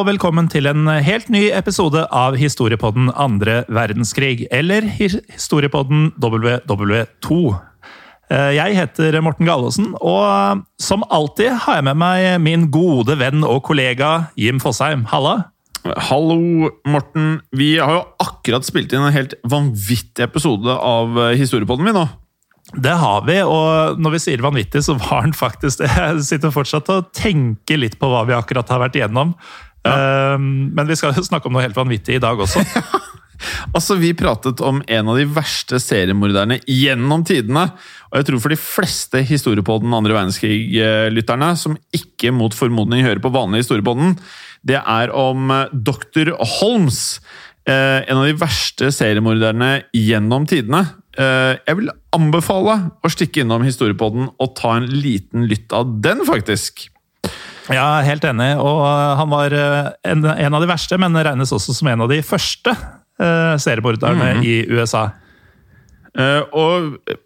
Og velkommen til en helt ny episode av Historiepodden andre verdenskrig, eller Historiepodden WW2. Eh, Jeg heter Morten Gallosen, og som alltid har jeg med meg min gode venn og kollega Jim Fosheim. Halla! Hallo, Morten. Vi har jo akkurat spilt inn en helt vanvittig episode av eh, Historiepodden min nå. Det har vi, og når vi sier vanvittig, så var den faktisk det. Jeg sitter fortsatt og tenker litt på hva vi akkurat har vært igjennom. Eh, Men vi skal jo snakke om noe helt vanvittig i dag også. Altså, Vi pratet om en av de verste seriemorderne gjennom tidene. Og jeg tror for de fleste Historiepodden andre verdenskrig-lytterne, som ikke mot formodning hører på vanlig Historiepodden, det er om eh, Dr. Holmes. eh, En av de verste seriemorderne gjennom tidene. Eh, Jeg vil anbefale å stikke innom Historiepodden og ta en liten lytt av den, faktisk. Ja, helt enig. Og uh, han var uh, en, en av de verste, men regnes også som en av de første uh, seriemorderne i USA. Uh, og eh,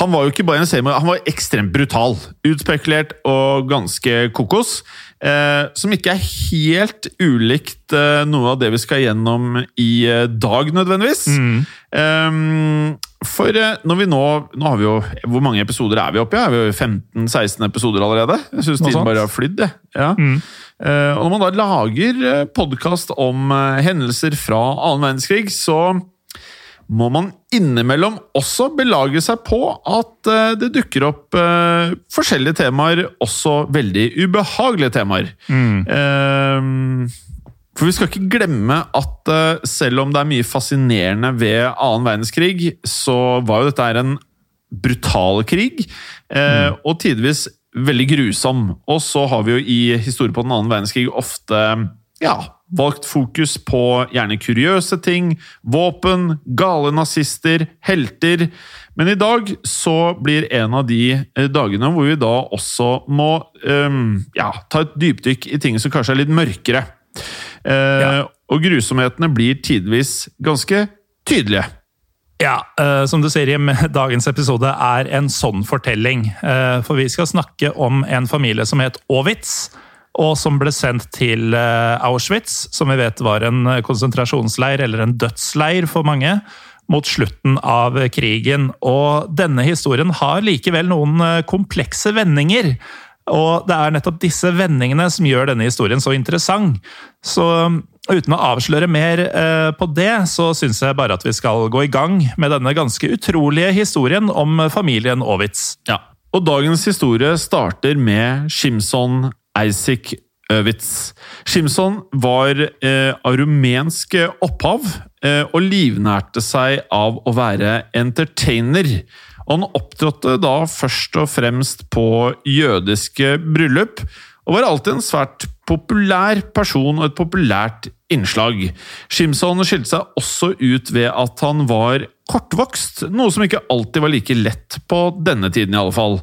han var jo ikke bare en seriemorder, han var ekstremt brutal. Utspekulert og ganske kokos. eh, som ikke er helt ulikt eh, noe av det vi skal gjennom i eh, dag, nødvendigvis. Eh, for eh, når vi nå Nå har vi jo Hvor mange episoder er vi oppe i? Er vi jo 15-16 episoder allerede? Jeg syns tiden bare har flydd. Ja. Eh, og når man da lager podkast om eh, hendelser fra annen verdenskrig, så må man innimellom også belage seg på at eh, det dukker opp eh, forskjellige temaer, også veldig ubehagelige temaer. Eh, for vi skal ikke glemme at eh, selv om det er mye fascinerende ved annen verdenskrig, så var jo dette en brutal krig, mm. og tidvis veldig grusom. Og så har vi jo i historie på den annen verdenskrig ofte ja, valgt fokus på gjerne kuriøse ting, våpen, gale nazister, helter. Men i dag så blir en av de eh, dagene hvor vi da også må um, ja, ta et dypdykk i ting som kanskje er litt mørkere. Eh, Ja. Og grusomhetene blir tidvis ganske tydelige. Ja, eh, som du sier, Jim, dagens episode er en sånn fortelling. Eh, for vi skal snakke om en familie som het Aavits, og som ble sendt til eh, Auschwitz, som vi vet var en konsentrasjonsleir, eller en dødsleir for mange, mot slutten av krigen. Og denne historien har likevel noen komplekse vendinger. Og det er nettopp disse vendingene som gjør denne historien så interessant. Så uten å avsløre mer eh, på det, så syns jeg bare at vi skal gå i gang med denne ganske utrolige historien om familien Aavits. Ja, og dagens historie starter med Shimson Isaac Øvitz. Shimson var eh, av rumensk opphav eh, og livnærte seg av å være entertainer. Han opptrådte da først og fremst på jødiske bryllup, og var alltid en svært populær person og et populært innslag. Shimson skilte seg også ut ved at han var kortvokst, noe som ikke alltid var like lett på denne tiden i alle fall.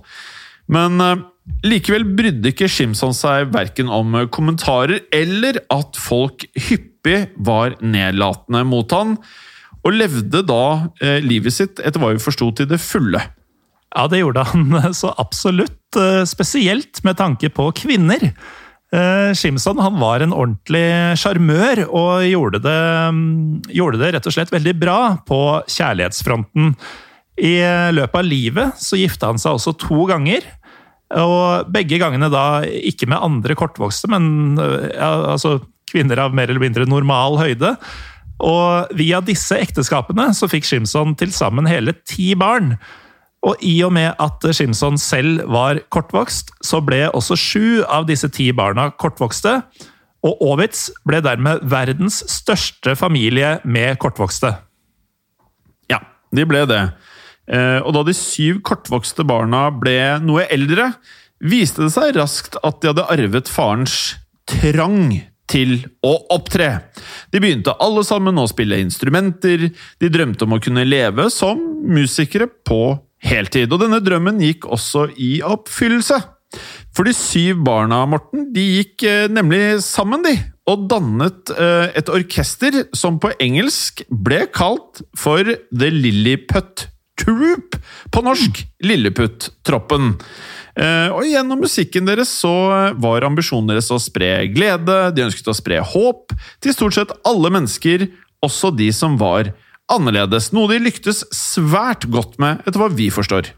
Men eh, likevel brydde ikke Shimson seg verken om kommentarer eller at folk hyppig var nedlatende mot han, og levde da eh, livet sitt etter hva vi forsto til det fulle. Ja, det gjorde han så absolutt, eh, spesielt med tanke på kvinner. Eh, han var en ordentlig sjarmør, og gjorde det, mm, gjorde det rett og slett veldig bra på kjærlighetsfronten. I løpet av livet så gifta han seg også to ganger. Og begge gangene da ikke med andre kortvokste, men øh, ja, altså kvinner av mer eller mindre normal høyde. Og via disse ekteskapene så fikk Shimson til sammen hele ti barn. Og i og med at Shimson selv var kortvokst, så ble også sju av disse ti barna kortvokste. Og Aavits ble dermed verdens største familie med kortvokste. Ja, de ble det. Eh, Og da de syv kortvokste barna ble noe eldre, viste det seg raskt at de hadde arvet farens trang til å opptre. De begynte alle sammen å spille instrumenter, de drømte om å kunne leve som musikere på heltid, og denne drømmen gikk også i oppfyllelse. For de syv barna, Morten, de gikk eh, nemlig sammen, de, og dannet eh, et orkester som på engelsk ble kalt for The Lilliput Troop. På norsk Lilleputt-troppen. Eh, og gjennom musikken deres så var ambisjonen deres å spre glede, de ønsket å spre håp til stort sett alle mennesker, også de som var annerledes. Noe de lyktes svært godt med, etter hva vi forstår.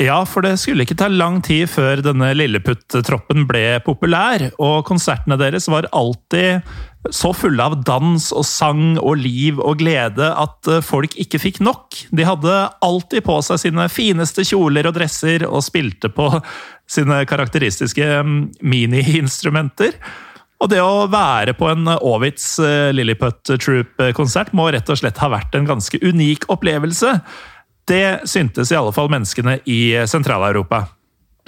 Ja, for det skulle ikke ta lang tid før denne Lilleputt-troppen ble populær, og konsertene deres var alltid så fulle av dans og sang og liv og glede at eh, folk ikke fikk nok. De hadde alltid på seg sine fineste kjoler og dresser og spilte på sine karakteristiske miniinstrumenter. mini-instrumenter. Og det å være på en Aavits eh, Lilliput Troop-konsert må rett og slett ha vært en ganske unik opplevelse. Det syntes i alle fall menneskene i Sentral-Europa.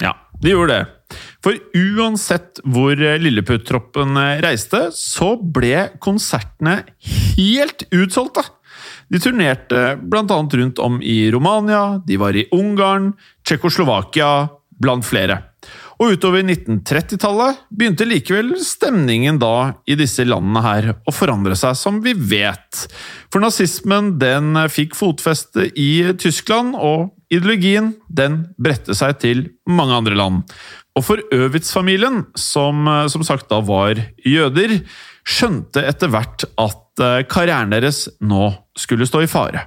Ja, de gjorde det. For uansett hvor Lilleputt-troppen reiste, så ble konsertene helt utsolgte. De turnerte bl.a. rundt om i Romania, de var i Ungarn, Tsjekkoslovakia, blant flere. Og utover 1930-tallet begynte likevel stemningen da i disse landene her å forandre seg, som vi vet. For nazismen den fikk fotfeste i Tyskland, og ideologien den bredte seg til mange andre land. Og for Øwitz-familien, som som sagt da var jøder, skjønte etter hvert at eh, karrieren deres nå skulle stå i fare.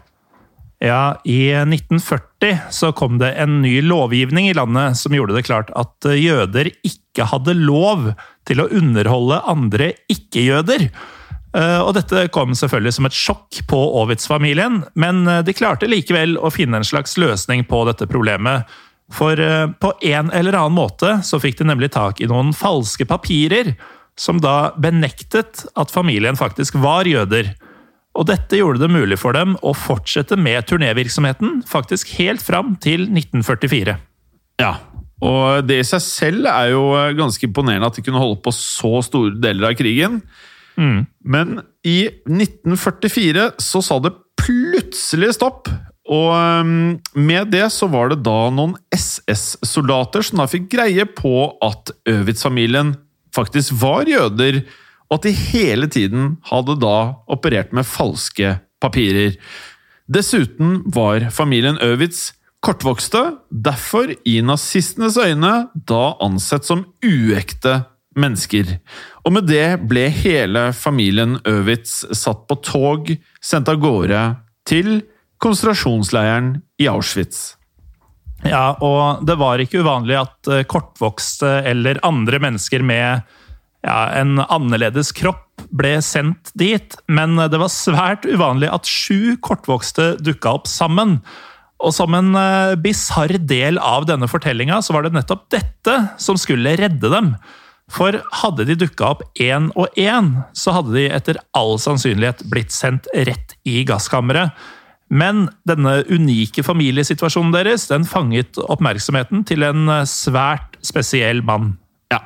Ja, I 1940 så kom det en ny lovgivning i landet som gjorde det klart at eh, jøder ikke hadde lov til å underholde andre ikke-jøder. Eh, og Dette kom selvfølgelig som et sjokk på Aavits-familien, men eh, de klarte likevel å finne en slags løsning på dette problemet. For på en eller annen måte så fikk de nemlig tak i noen falske papirer, som da benektet at familien faktisk var jøder. Og dette gjorde det mulig for dem å fortsette med turnévirksomheten, faktisk helt fram til 1944. Ja, og det i seg selv er jo ganske imponerende at de kunne holde på så store deler av krigen. Mm. Men i 1944 så sa det plutselig stopp. Og um, med det så var det da noen SS-soldater som da fikk greie på at Øwitz-familien faktisk var jøder og at de hele tiden hadde da operert med falske papirer. Dessuten var familien Øwitz kortvokste, derfor i nazistenes øyne da ansett som uekte mennesker. Og med det ble hele familien Øwitz satt på tog, sendt av gårde til konsentrasjonsleiren i Auschwitz. Ja, og det var ikke uvanlig at eh, kortvokste eller andre mennesker med ja, en annerledes kropp ble sendt dit, men det var svært uvanlig at sju kortvokste dukka opp sammen. Og som en uh, bisarr del av denne fortellinga, så var det nettopp dette som skulle redde dem. For hadde de dukka opp én og én, så hadde de etter all sannsynlighet blitt sendt rett i gasskammeret. Men denne unike familiesituasjonen deres den fanget oppmerksomheten til en eh, svært spesiell mann. Ja,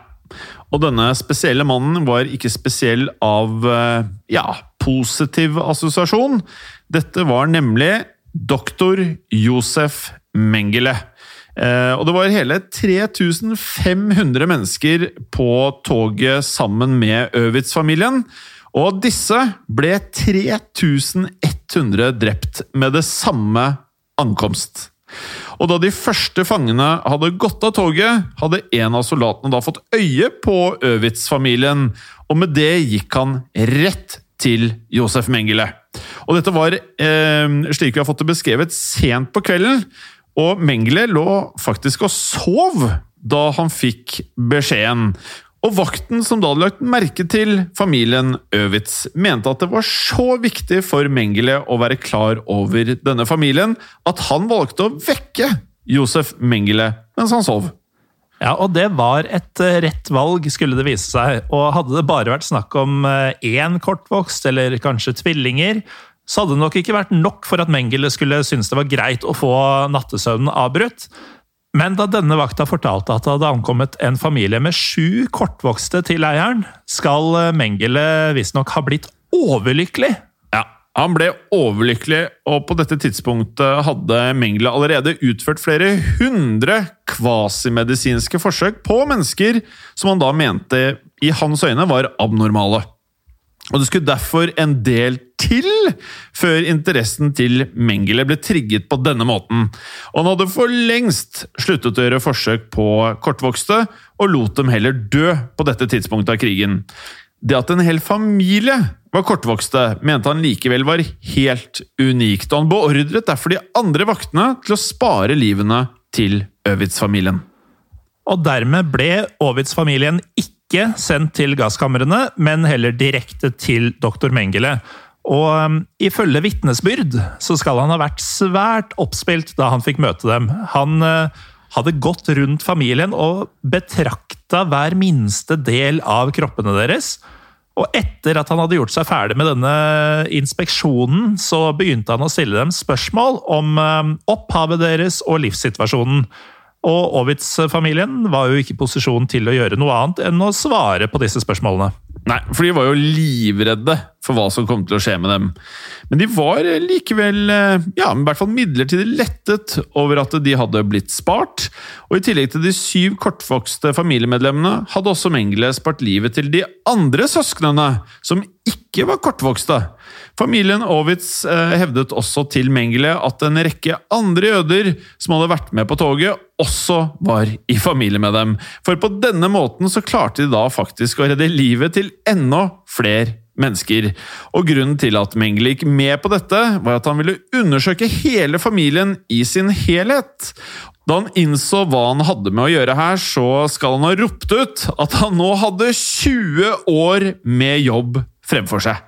Og denne spesielle mannen var ikke spesiell av eh, ja, positiv assosiasjon. Dette var nemlig doktor Josef Mengele. Eh, og det var hele 3500 mennesker på toget sammen med Øwitz-familien. Og disse ble 3100 drept med det samme ankomst. Og da de første fangene hadde gått av toget, hadde en av soldatene da fått øye på Øwitz-familien, og med det gikk han rett til Josef Mengele. Og dette var, eh, slik vi har fått det beskrevet, sent på kvelden, og Mengele lå faktisk og sov da han fikk beskjeden. Og vakten som da hadde lagt merke til familien Øwitz, mente at det var så viktig for Mengele å være klar over denne familien at han valgte å vekke Josef Mengele mens han sov. Ja, og det var et eh, rett valg, skulle det vise seg. Og hadde det bare vært snakk om eh, én kortvokst, eller kanskje tvillinger, så hadde det nok ikke vært nok for at Mengele skulle synes det var greit å få nattesøvnen avbrutt. Men da denne vakta fortalte at det hadde ankommet en familie med sju kortvokste til leiren, skal eh, Mengele visstnok ha blitt overlykkelig. Ja, Han ble overlykkelig, og på dette tidspunktet hadde Mengele allerede utført flere hundre kvasimedisinske forsøk på mennesker som han da mente i hans øyne var abnormale. Og det skulle derfor en del til før interessen til Mengele ble trigget på denne måten. Og han hadde for lengst sluttet å gjøre forsøk på kortvokste, og lot dem heller dø på dette tidspunktet av krigen. Det at en hel familie var kortvokste, mente han likevel var helt unikt, og han beordret derfor de andre vaktene til å spare livene til Øvitz-familien. Og dermed ble Ovitz-familien ikke sendt til gasskamrene, men heller direkte til doktor Mengele. Og um, ifølge vitnesbyrd så skal han ha vært svært oppspilt da han fikk møte dem. Han uh, hadde gått rundt familien og betrakta hver minste del av kroppene deres. Og etter at han hadde gjort seg ferdig med denne inspeksjonen, så begynte han å stille dem spørsmål om um, opphavet deres og livssituasjonen. Og Ovitz-familien var jo ikke i posisjon til å gjøre noe annet enn å svare på disse spørsmålene. Nei, for de var jo livredde for hva som kom til å skje med dem. Men de var likevel ja, i hvert fall midlertidig lettet over at de hadde blitt spart. Og i tillegg til de syv kortvokste familiemedlemmene hadde også Mengele spart livet til de andre søsknene, som ikke var kortvokste. Familien Ovitz eh, hevdet også til Mengele at en rekke andre jøder som hadde vært med på toget, også var i familie med dem. For på denne måten så klarte de da faktisk å redde livet til enda flere mennesker. Og Grunnen til at Mengele gikk med på dette, var at han ville undersøke hele familien i sin helhet. Da han innså hva han hadde med å gjøre her, så skal han ha ropt ut at han nå hadde 20 år med jobb fremfor seg.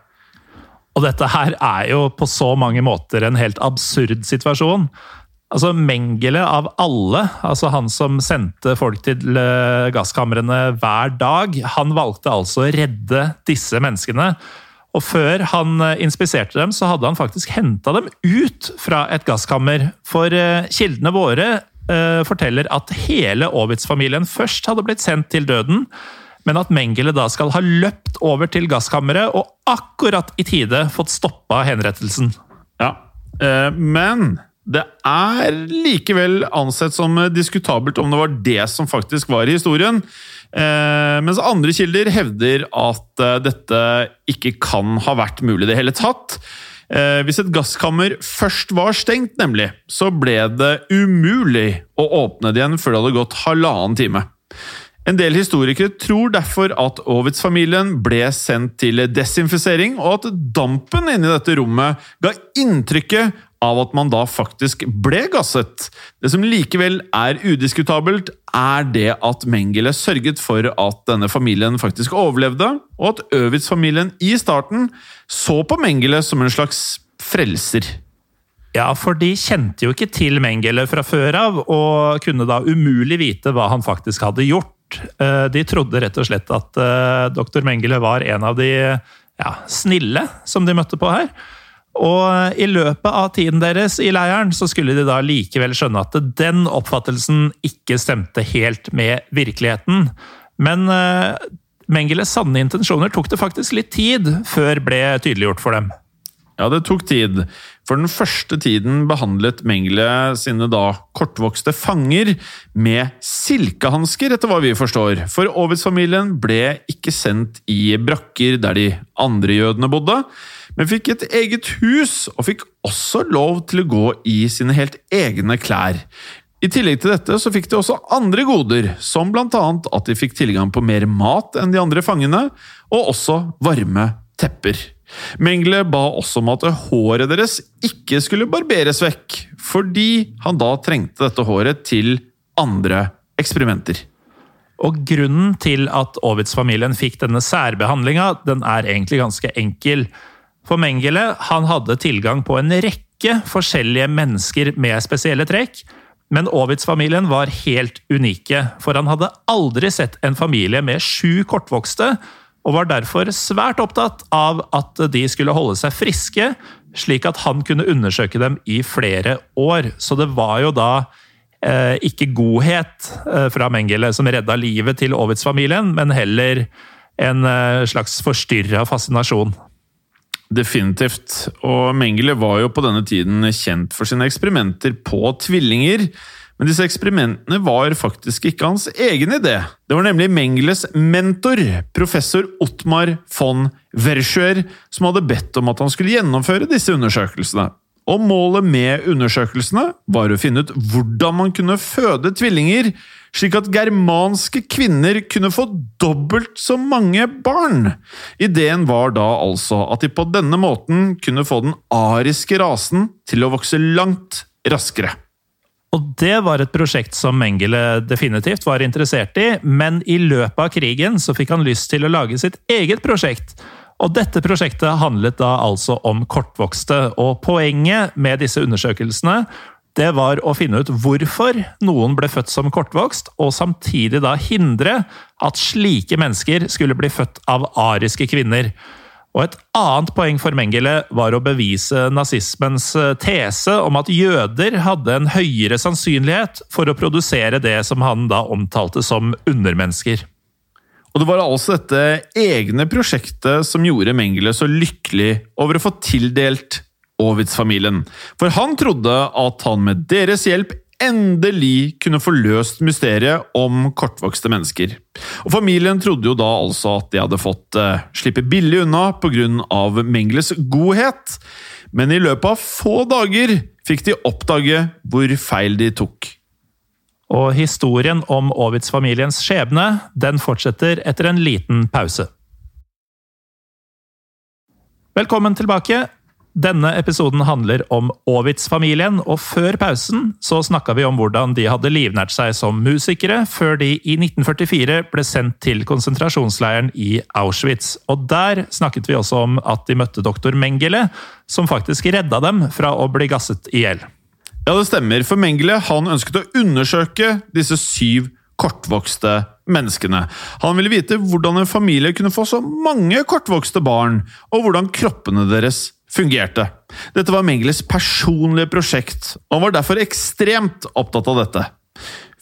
Og dette her er jo på så mange måter en helt absurd situasjon. Altså Mengele av alle, altså han som sendte folk til eh, gasskamrene hver dag, han valgte altså å redde disse menneskene. Og før han eh, inspiserte dem, så hadde han faktisk henta dem ut fra et gasskammer. For eh, kildene våre forteller at hele Aabitz-familien først hadde blitt sendt til døden men at Mengele da skal ha løpt over til gasskammeret og akkurat i tide fått stoppa henrettelsen. Ja, eh, men det er likevel ansett som diskutabelt om det var det som faktisk var i historien. Eh, mens andre kilder hevder at eh, dette ikke kan ha vært mulig i det hele tatt. Hvis et gasskammer først var stengt, nemlig, så ble det umulig å åpne det igjen før det hadde gått halvannen time. En del historikere tror derfor at Ovitz-familien ble sendt til desinfisering, og at dampen inni dette rommet ga inntrykket av at man da faktisk ble gasset. Det som likevel er udiskutabelt, er det at Mengele sørget for at denne familien faktisk overlevde, og at Øvitz-familien i starten så på Mengele som en slags frelser. Ja, for de kjente jo ikke til Mengele fra før av, og kunne da umulig vite hva han faktisk hadde gjort. Eh, de trodde rett og slett at Dr. doktor Mengele var en av de ja, snille som de møtte på her. Og i løpet av tiden deres i leiren så skulle de da likevel skjønne at den oppfattelsen ikke stemte helt med virkeligheten. Men Mengeles sanne intensjoner tok det faktisk litt tid før ble tydeliggjort for dem. Ja, det tok tid. For den første tiden behandlet Mengele sine da kortvokste fanger med silkehansker, etter hva vi forstår. For Ovitz-familien ble ikke sendt i brakker der de andre jødene bodde, men fikk et eget hus, og fikk også lov til å gå i sine helt egne klær. I tillegg til dette så fikk de også andre goder, som annet at de fikk tilgang på mer mat enn de andre fangene, og også varme tepper. Mengele ba også om at håret deres ikke skulle barberes vekk, fordi han da trengte dette håret til andre eksperimenter. Og Grunnen til at Ovitz-familien fikk denne særbehandlinga, den er egentlig ganske enkel. For Mengele han hadde tilgang på en rekke forskjellige mennesker med spesielle trekk. Men Ovitz-familien var helt unike, for han hadde aldri sett en familie med sju kortvokste og var derfor svært opptatt av at de skulle holde seg friske, slik at han kunne undersøke dem i flere år. Så det var jo da eh, ikke godhet eh, fra Mengele som redda livet til Ovitz-familien, men heller en eh, slags forstyrra fascinasjon. Definitivt. Og Mengele var jo på denne tiden kjent for sine eksperimenter på tvillinger. Men disse eksperimentene var faktisk ikke hans egen idé. Det var nemlig Mengeles mentor, professor Ottmar von Verschuer, som hadde bedt om at han skulle gjennomføre disse undersøkelsene. Og målet med undersøkelsene var å finne ut hvordan man kunne føde tvillinger, slik at germanske kvinner kunne få dobbelt så mange barn. Ideen var da altså at de på denne måten kunne få den ariske rasen til å vokse langt raskere. Og det var et prosjekt som Mengele definitivt var interessert i, men i løpet av krigen så fikk han lyst til å lage sitt eget prosjekt. Og dette prosjektet handlet da altså om kortvokste, og poenget med disse undersøkelsene det var å finne ut hvorfor noen ble født som kortvokst, og samtidig da hindre at slike mennesker skulle bli født av ariske kvinner. Og Et annet poeng for Mengele var å bevise nazismens eh, tese om at jøder hadde en høyere sannsynlighet for å produsere det som han da omtalte som undermennesker. Og det var altså dette egne prosjektet som gjorde Mengele så lykkelig over å få tildelt Ovitz-familien. For han trodde at han med deres hjelp endelig kunne få løst mysteriet om kortvokste mennesker. Og Familien trodde jo da altså at de hadde fått eh, slippe billig unna pga. Mengeles godhet, men i løpet av få dager fikk de oppdage hvor feil de tok. Og historien om Ovitz-familiens skjebne den fortsetter etter en liten pause. Velkommen tilbake. Denne episoden handler om Aavits-familien, og før pausen så snakka vi om hvordan de hadde livnært seg som musikere, før de i 1944 ble sendt til konsentrasjonsleiren i Auschwitz. Og der snakket vi også om at de møtte doktor Mengele, som faktisk redda dem fra å bli gasset i hjel. Ja, det stemmer, for Mengele han ønsket å undersøke disse syv kortvokste menneskene. Han ville vite hvordan en familie kunne få så mange kortvokste barn, og hvordan kroppene deres fungerte. Dette var Mengeles personlige prosjekt, og han var derfor ekstremt opptatt av dette.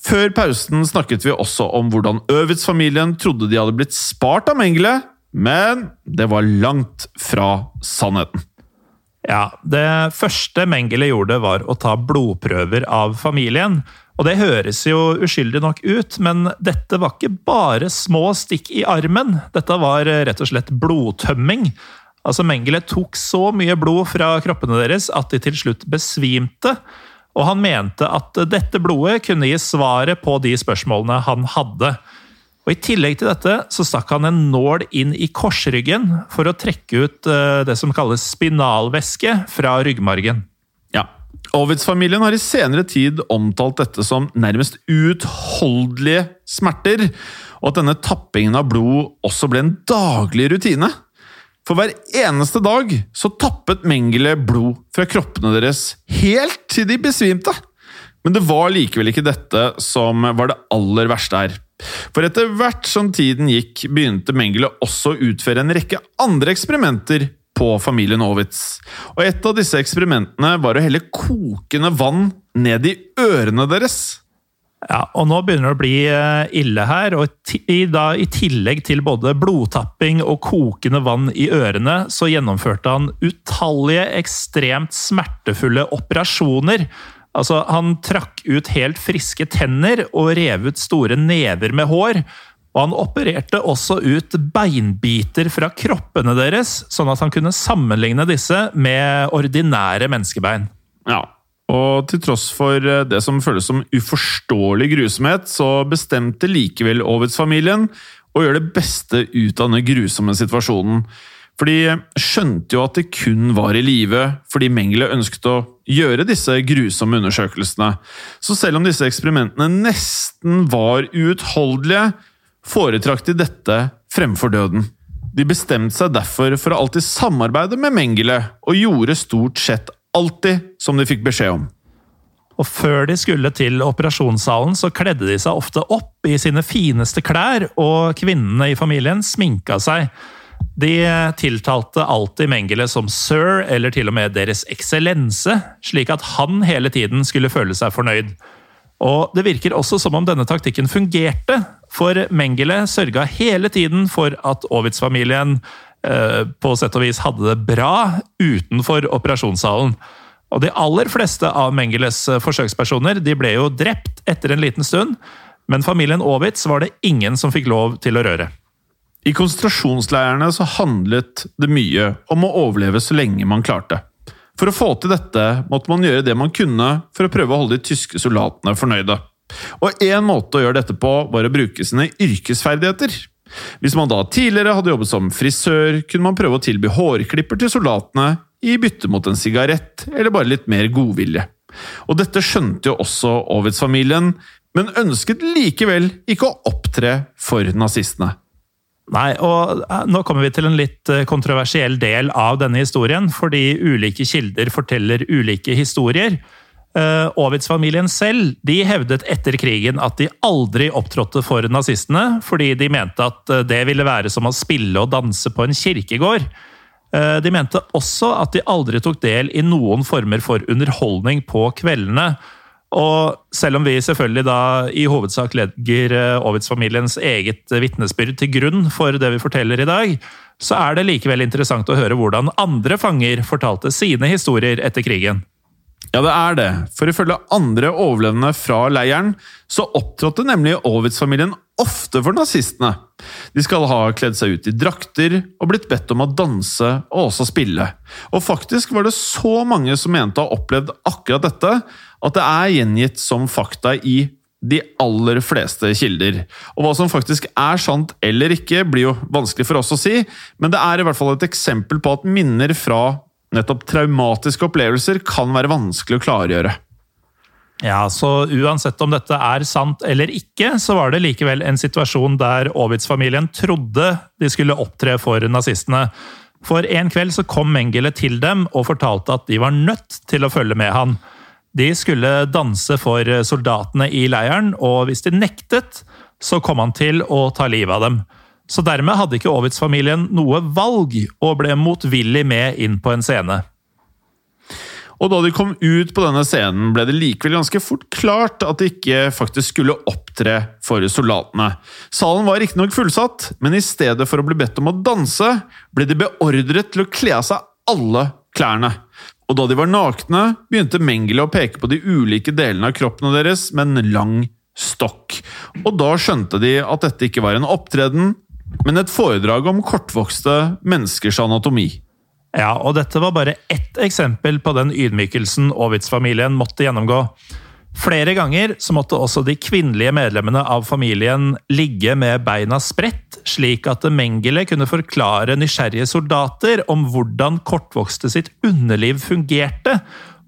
Før pausen snakket vi også om hvordan Øvitz-familien trodde de hadde blitt spart av Mengele, men det var langt fra sannheten. Ja, Det første Mengele gjorde, var å ta blodprøver av familien. Og Det høres jo uskyldig nok ut, men dette var ikke bare små stikk i armen. Dette var rett og slett blodtømming. Altså Mengele tok så mye blod fra kroppene deres at de til slutt besvimte. Og han mente at dette blodet kunne gi svaret på de spørsmålene han hadde. Og I tillegg til dette så stakk han en nål inn i korsryggen for å trekke ut eh, det som kalles spinalvæske fra ryggmargen. Ja, Ovids-familien har i senere tid omtalt dette som nærmest uutholdelige smerter, og at denne tappingen av blod også ble en daglig rutine. For hver eneste dag så tappet Mengele blod fra kroppene deres helt til de besvimte. Men det var likevel ikke dette som var det aller verste her. For etter hvert som tiden gikk, begynte Mengele også å utføre en rekke andre eksperimenter på familien Ovitz. Og et av disse eksperimentene var å helle kokende vann ned i ørene deres. Ja, og nå begynner det å bli eh, ille her. og i, da, I tillegg til både blodtapping og kokende vann i ørene, så gjennomførte han utallige ekstremt smertefulle operasjoner. Altså, Han trakk ut helt friske tenner og rev ut store never med hår. Og han opererte også ut beinbiter fra kroppene deres, sånn at han kunne sammenligne disse med ordinære menneskebein. Ja, og til tross for eh, det som føles som uforståelig grusomhet, så bestemte likevel Ovitz-familien å gjøre det beste ut av den grusomme situasjonen. For de skjønte jo at de kun var i live fordi Mengele ønsket å gjøre disse grusomme undersøkelsene. Så selv om disse eksperimentene nesten var uutholdelige, foretrakk de dette fremfor døden. De bestemte seg derfor for å alltid samarbeide med Mengele, og gjorde stort sett alltid som de fikk beskjed om. Og før de skulle til operasjonssalen, så kledde de seg ofte opp i sine fineste klær, og kvinnene i familien sminka seg. De tiltalte alltid Mengele som sir, eller til og med Deres Eksellense, slik at han hele tiden skulle føle seg fornøyd. Og det virker også som om denne taktikken fungerte, for Mengele sørga hele tiden for at Ovitz-familien eh, på sett og vis hadde det bra utenfor operasjonssalen. Og de aller fleste av Mengeles eh, forsøkspersoner de ble jo drept etter en liten stund, men familien Ovitz var det ingen som fikk lov til å røre. I konsentrasjonsleirene så handlet det mye om å overleve så lenge man klarte. For å få til dette måtte man gjøre det man kunne for å prøve å holde de tyske soldatene fornøyde. Og én måte å gjøre dette på var å bruke sine yrkesferdigheter. Hvis man da tidligere hadde jobbet som frisør, kunne man prøve å tilby hårklipper til soldatene i bytte mot en sigarett eller bare litt mer godvilje. Og dette skjønte jo også Ovitz-familien, men ønsket likevel ikke å opptre for nazistene. Nei, og eh, nå kommer vi til en litt eh, kontroversiell del av denne historien, fordi ulike kilder forteller ulike historier. Uh, Ovitz-familien selv de hevdet etter krigen at de aldri opptrådte for nazistene, fordi de mente at det ville være som å spille og danse på en kirkegård. Uh, de mente også at de aldri tok del i noen former for underholdning på kveldene. Og selv om vi selvfølgelig da i hovedsak legger eh, Ovitz-familiens eget vitnesbyrd til grunn for det vi forteller i dag, så er det likevel interessant å høre hvordan andre fanger fortalte sine historier etter krigen. Ja, det er det, for ifølge andre overlevende fra leiren, så opptrådte nemlig Ovitz-familien ofte for nazistene. De skal ha kledd seg ut i drakter og blitt bedt om å danse og også spille. Og faktisk var det så mange som mente å ha opplevd akkurat dette, at det er gjengitt som fakta i de aller fleste kilder. Og hva som faktisk er sant eller ikke, blir jo vanskelig for oss å si, men det er i hvert fall et eksempel på at minner fra nettopp traumatiske opplevelser kan være vanskelig å klargjøre. Ja, så uansett om dette er sant eller ikke, så var det likevel en situasjon der Aabitz-familien trodde de skulle opptre for nazistene. For en kveld så kom Mengele til dem og fortalte at de var nødt til å følge med han. De skulle danse for soldatene i leiren, og hvis de nektet, så kom han til å ta livet av dem. Så dermed hadde ikke Aavits familien noe valg, og ble motvillig med inn på en scene. Og da de kom ut på denne scenen, ble det likevel ganske fort klart at de ikke faktisk skulle opptre for soldatene. Salen var riktignok fullsatt, men i stedet for å bli bedt om å danse, ble de beordret til å kle av seg alle klærne. Og da de var nakne, begynte Mengele å peke på de ulike delene av kroppene deres med en lang stokk. Og da skjønte de at dette ikke var en opptreden, men et foredrag om kortvokste menneskers anatomi. Ja, og dette var bare ett eksempel på den ydmykelsen Ovitz-familien måtte gjennomgå. Flere ganger så måtte også de kvinnelige medlemmene av familien ligge med beina spredt, slik at Mengele kunne forklare nysgjerrige soldater om hvordan kortvokste sitt underliv fungerte,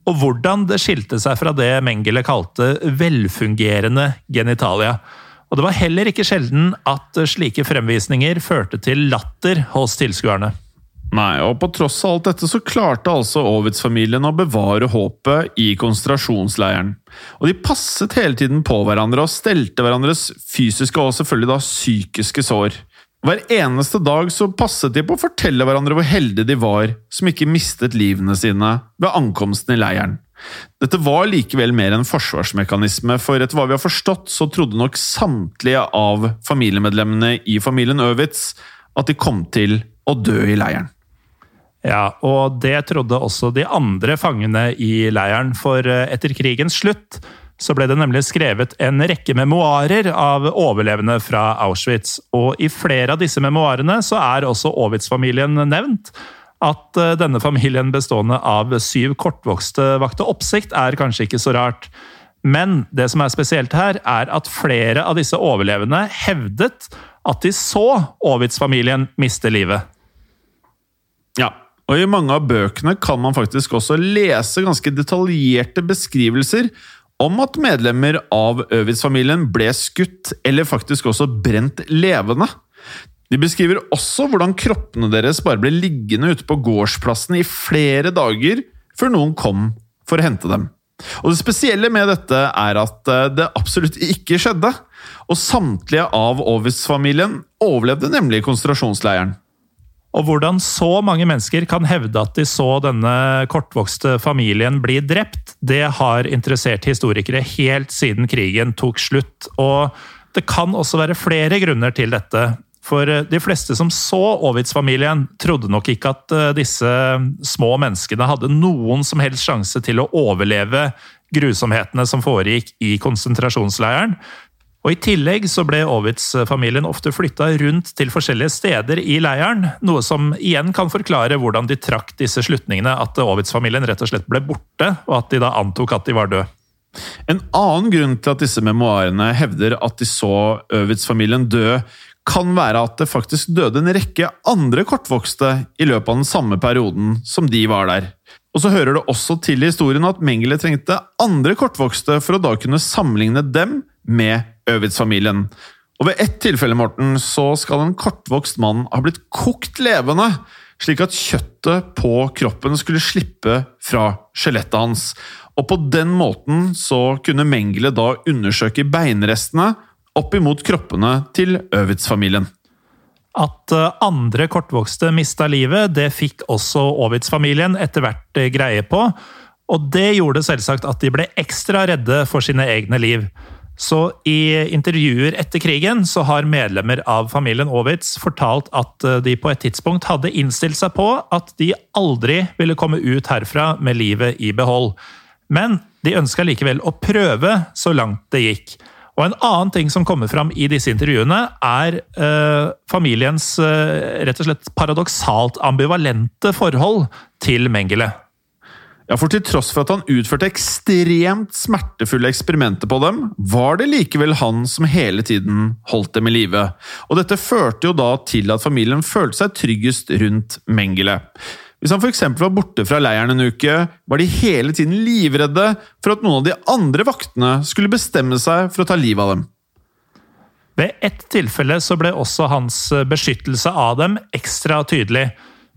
og hvordan det skilte seg fra det Mengele kalte velfungerende genitalia. Og det var heller ikke sjelden at slike fremvisninger førte til latter hos tilskuerne. Nei, og på tross av alt dette så klarte altså Ovitz-familien å bevare håpet i konsentrasjonsleiren. Og de passet hele tiden på hverandre og stelte hverandres fysiske og selvfølgelig da psykiske sår. Hver eneste dag så passet de på å fortelle hverandre hvor heldige de var som ikke mistet livene sine ved ankomsten i leiren. Dette var likevel mer en forsvarsmekanisme, for etter hva vi har forstått, så trodde nok samtlige av familiemedlemmene i familien Øwitz at de kom til å dø i leiren. Ja, og det trodde også de andre fangene i leiren, for eh, etter krigens slutt så ble det nemlig skrevet en rekke memoarer av overlevende fra Auschwitz. Og i flere av disse memoarene så er også Ovitz-familien nevnt. At eh, denne familien bestående av syv kortvokste vakte oppsikt, er kanskje ikke så rart. Men det som er spesielt her, er at flere av disse overlevende hevdet at de så Ovitz-familien miste livet. Ja, og i mange av bøkene kan man faktisk også lese ganske detaljerte beskrivelser om at medlemmer av Øvitz-familien ble skutt, eller faktisk også brent levende. De beskriver også hvordan kroppene deres bare ble liggende ute på gårdsplassen i flere dager før noen kom for å hente dem. Og Det spesielle med dette er at eh, det absolutt ikke skjedde. Og samtlige av Ovis-familien overlevde nemlig konsentrasjonsleiren. Og hvordan så mange mennesker kan hevde at de så denne kortvokste familien bli drept, det har interessert historikere helt siden krigen tok slutt. Og det kan også være flere grunner til dette. For eh, de fleste som så Aavits-familien, trodde nok ikke at eh, disse små menneskene hadde noen som helst sjanse til å overleve grusomhetene som foregikk i konsentrasjonsleiren. Og I tillegg så ble Aavits-familien ofte flytta rundt til forskjellige steder i leiren, noe som igjen kan forklare hvordan de trakk disse slutningene, at Aavits-familien rett og slett ble borte, og at de da antok at de var døde. En annen grunn til at disse memoarene hevder at de så Øvitz-familien dø, kan være at det faktisk døde en rekke andre kortvokste i løpet av den samme perioden som de var der. Og så hører det også til i historien at Mengele trengte andre kortvokste for å da kunne sammenligne dem med Øvitz-familien. Og ved ett tilfelle Morten, så skal en kortvokst mann ha blitt kokt levende, slik at kjøttet på kroppen skulle slippe fra skjelettet hans. Og på den måten så kunne Mengele da undersøke beinrestene opp imot kroppene til Øvitz-familien. At eh, andre kortvokste mista livet, det fikk også Aavits-familien etter hvert eh, greie på. Og det gjorde selvsagt at de ble ekstra redde for sine egne liv. Så i intervjuer etter krigen så har medlemmer av familien Aavits fortalt at eh, de på et tidspunkt hadde innstilt seg på at de aldri ville komme ut herfra med livet i behold. Men de ønska likevel å prøve så langt det gikk. Og En annen ting som kommer fram i disse intervjuene, er eh, familiens eh, rett og slett paradoksalt ambivalente forhold til Mengele. Ja, for til tross for at han utførte ekstremt smertefulle eksperimenter på dem, var det likevel han som hele tiden holdt dem i live. Og dette førte jo da til at familien følte seg tryggest rundt Mengele. Hvis han f.eks. var borte fra leiren en uke, var de hele tiden livredde for at noen av de andre vaktene skulle bestemme seg for å ta livet av dem. Ved ett tilfelle så ble også hans beskyttelse av dem ekstra tydelig.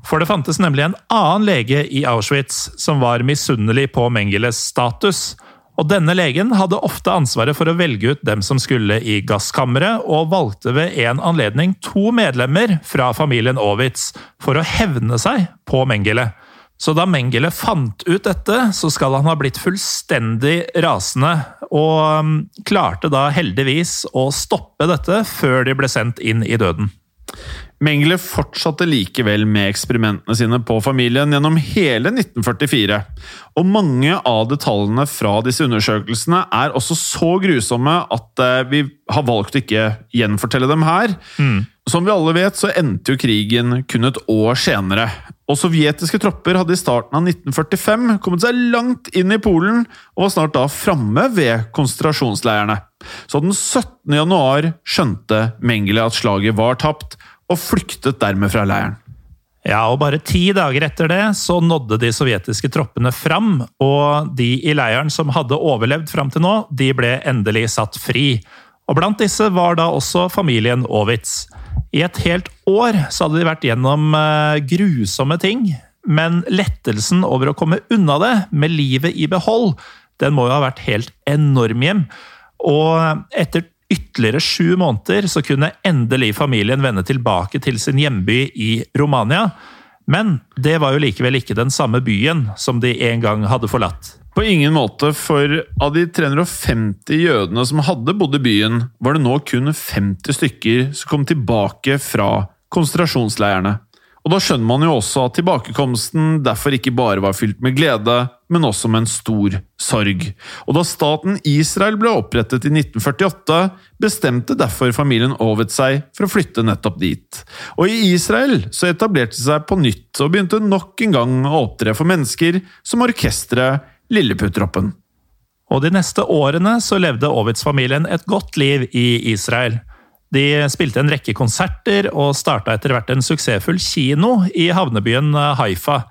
For det fantes nemlig en annen lege i Auschwitz som var misunnelig på Mengeles status. Og denne legen hadde ofte ansvaret for å velge ut dem som skulle i gasskammeret, og valgte ved en anledning to medlemmer fra familien Aavits for å hevne seg på Mengele. Så da Mengele fant ut dette, så skal han ha blitt fullstendig rasende, og um, klarte da heldigvis å stoppe dette før de ble sendt inn i døden. Mengele fortsatte likevel med eksperimentene sine på familien gjennom hele 1944. Og mange av detaljene fra disse undersøkelsene er også så grusomme at eh, vi har valgt å ikke gjenfortelle dem her. Mm. Som vi alle vet, så endte jo krigen kun et år senere. Og sovjetiske tropper hadde i starten av 1945 kommet seg langt inn i Polen, og var snart da framme ved konsentrasjonsleirene. Så den 17. januar skjønte Mengele at slaget var tapt, og flyktet dermed fra leiren. Ja, og Bare ti dager etter det så nådde de sovjetiske troppene fram, og de i leiren som hadde overlevd fram til nå, de ble endelig satt fri. Og Blant disse var da også familien Aavits. I et helt år så hadde de vært gjennom eh, grusomme ting, men lettelsen over å komme unna det, med livet i behold, den må jo ha vært helt enorm hjem. Og etter ytterligere sju måneder så kunne endelig familien vende tilbake til sin hjemby i Romania. Men det var jo likevel ikke den samme byen som de en gang hadde forlatt. På ingen måte, for av de 350 jødene som hadde bodd i byen, var det nå kun 50 stykker som kom tilbake fra konsentrasjonsleirene. Og da skjønner man jo også at tilbakekomsten derfor ikke bare var fylt med glede, men også med en stor sorg. Og da staten Israel ble opprettet i 1948, bestemte derfor familien Ovet seg for å flytte nettopp dit. Og i Israel så etablerte de seg på nytt og begynte nok en gang å opptre for mennesker som orkesteret Lilleputroppen. Og de neste årene så levde Ovitz-familien et godt liv i Israel. De spilte en rekke konserter og starta etter hvert en suksessfull kino i havnebyen Haifa.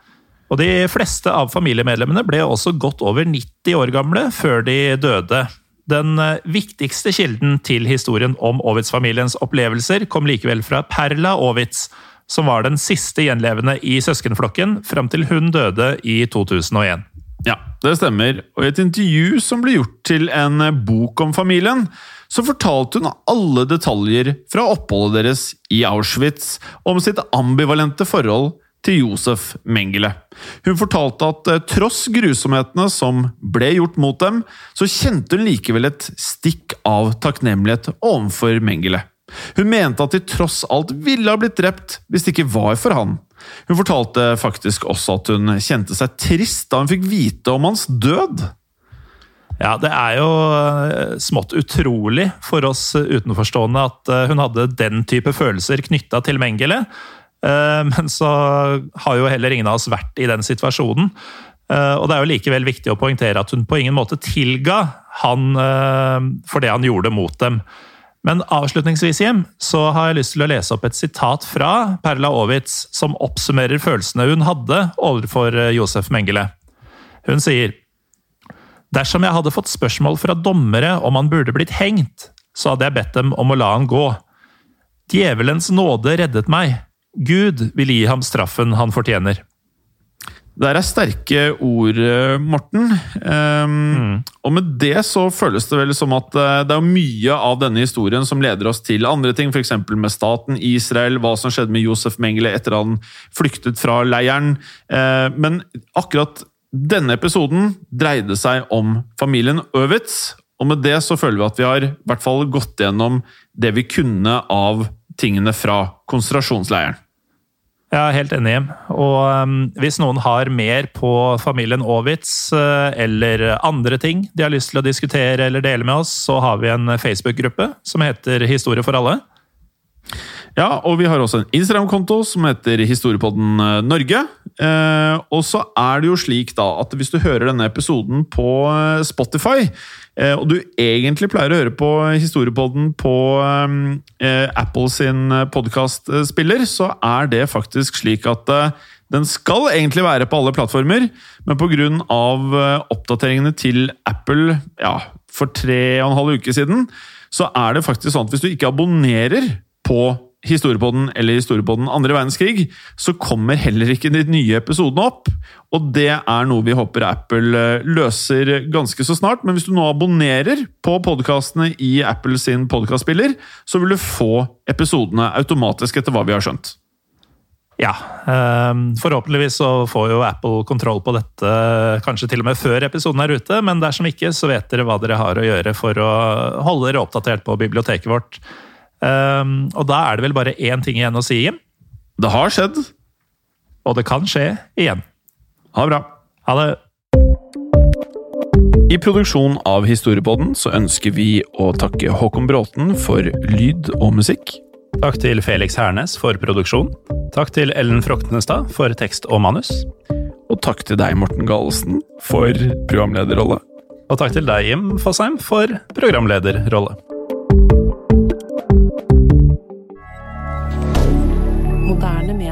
Og de fleste av familiemedlemmene ble også godt over 90 år gamle før de døde. Den viktigste kilden til historien om Ovitz-familiens opplevelser kom likevel fra Perla Ovitz, som var den siste gjenlevende i søskenflokken fram til hun døde i 2001. Ja, det stemmer. Og i et intervju som ble gjort til en bok om familien, så fortalte hun alle detaljer fra oppholdet deres i Auschwitz om sitt ambivalente forhold til Josef Mengele. Hun fortalte at eh, tross grusomhetene som ble gjort mot dem, så kjente hun likevel et stikk av takknemlighet overfor Mengele. Hun mente at de tross alt ville ha blitt drept hvis det ikke var for han. Hun fortalte faktisk også at hun kjente seg trist da hun fikk vite om hans død. Ja, det er jo eh, smått utrolig for oss utenforstående at eh, hun hadde den type følelser knytta til Mengele. Eh, men så har jo heller ingen av oss vært i den situasjonen. Og det er jo likevel viktig å poengtere at hun på ingen måte tilga han for det han gjorde mot dem. Men avslutningsvis hjem, så har jeg lyst til å lese opp et sitat fra Perla Aavits som oppsummerer følelsene hun hadde overfor Josef Mengele. Hun sier Dersom jeg hadde fått spørsmål fra dommere om han burde blitt hengt, så hadde jeg bedt dem om å la han gå. Djevelens nåde reddet meg. Gud vil gi ham straffen han fortjener. Det er sterke ord, Morten. Um, mm. Og med det så føles det vel som at eh, det er mye av denne historien som leder oss til andre ting, f.eks. med staten Israel, hva som skjedde med Josef Mengele etter han flyktet fra leiren. Uh, men akkurat denne episoden dreide seg om familien Øvitz, og med det så føler vi at vi har i hvert fall gått gjennom det vi kunne av tingene fra konsentrasjonsleiren. Jeg er helt enig. Og um, hvis noen har mer på familien Aavitz uh, eller andre ting de har lyst til å diskutere eller dele med oss, så har vi en Facebook-gruppe som heter Historie for alle. Ja, og vi har også en Instagram-konto som heter Historiepodden eh, Norge. Eh, og så er det jo slik da at hvis du hører denne episoden på eh, Spotify, og du egentlig pleier å høre på Historiepodden på Apple sin podkastspiller, så er det faktisk slik at den skal egentlig være på alle plattformer, men pga. oppdateringene til Apple ja, for tre og en halv uke siden, så er det faktisk sånn at hvis du ikke abonnerer på Historiepodden eller Historiepodden andre verdenskrig, så kommer heller ikke de nye episodene opp. Og det er noe vi håper Apple eh, løser ganske så snart. Men hvis du nå abonnerer på podkastene i Apple sin podkastspiller, så vil du få episodene automatisk etter hva vi har skjønt. Ja. Ehm, forhåpentligvis så får jo Apple kontroll på dette kanskje til og med før episoden er ute. Men dersom ikke, så vet dere hva dere har å gjøre for å holde dere oppdatert på biblioteket vårt. Um, og da er det vel bare én ting igjen å si, Jim. Det har skjedd. Og det kan skje igjen. Ha det bra. Ha det. I produksjonen av Historiepodden så ønsker vi å takke Håkon Bråten for lyd og musikk. Takk til Felix Hernes for produksjon. Takk til Ellen Froktenestad for tekst og manus. Og takk til deg, Morten Galesen, for programlederrolle. Og takk til deg, Jim Fosheim, for programlederrolle.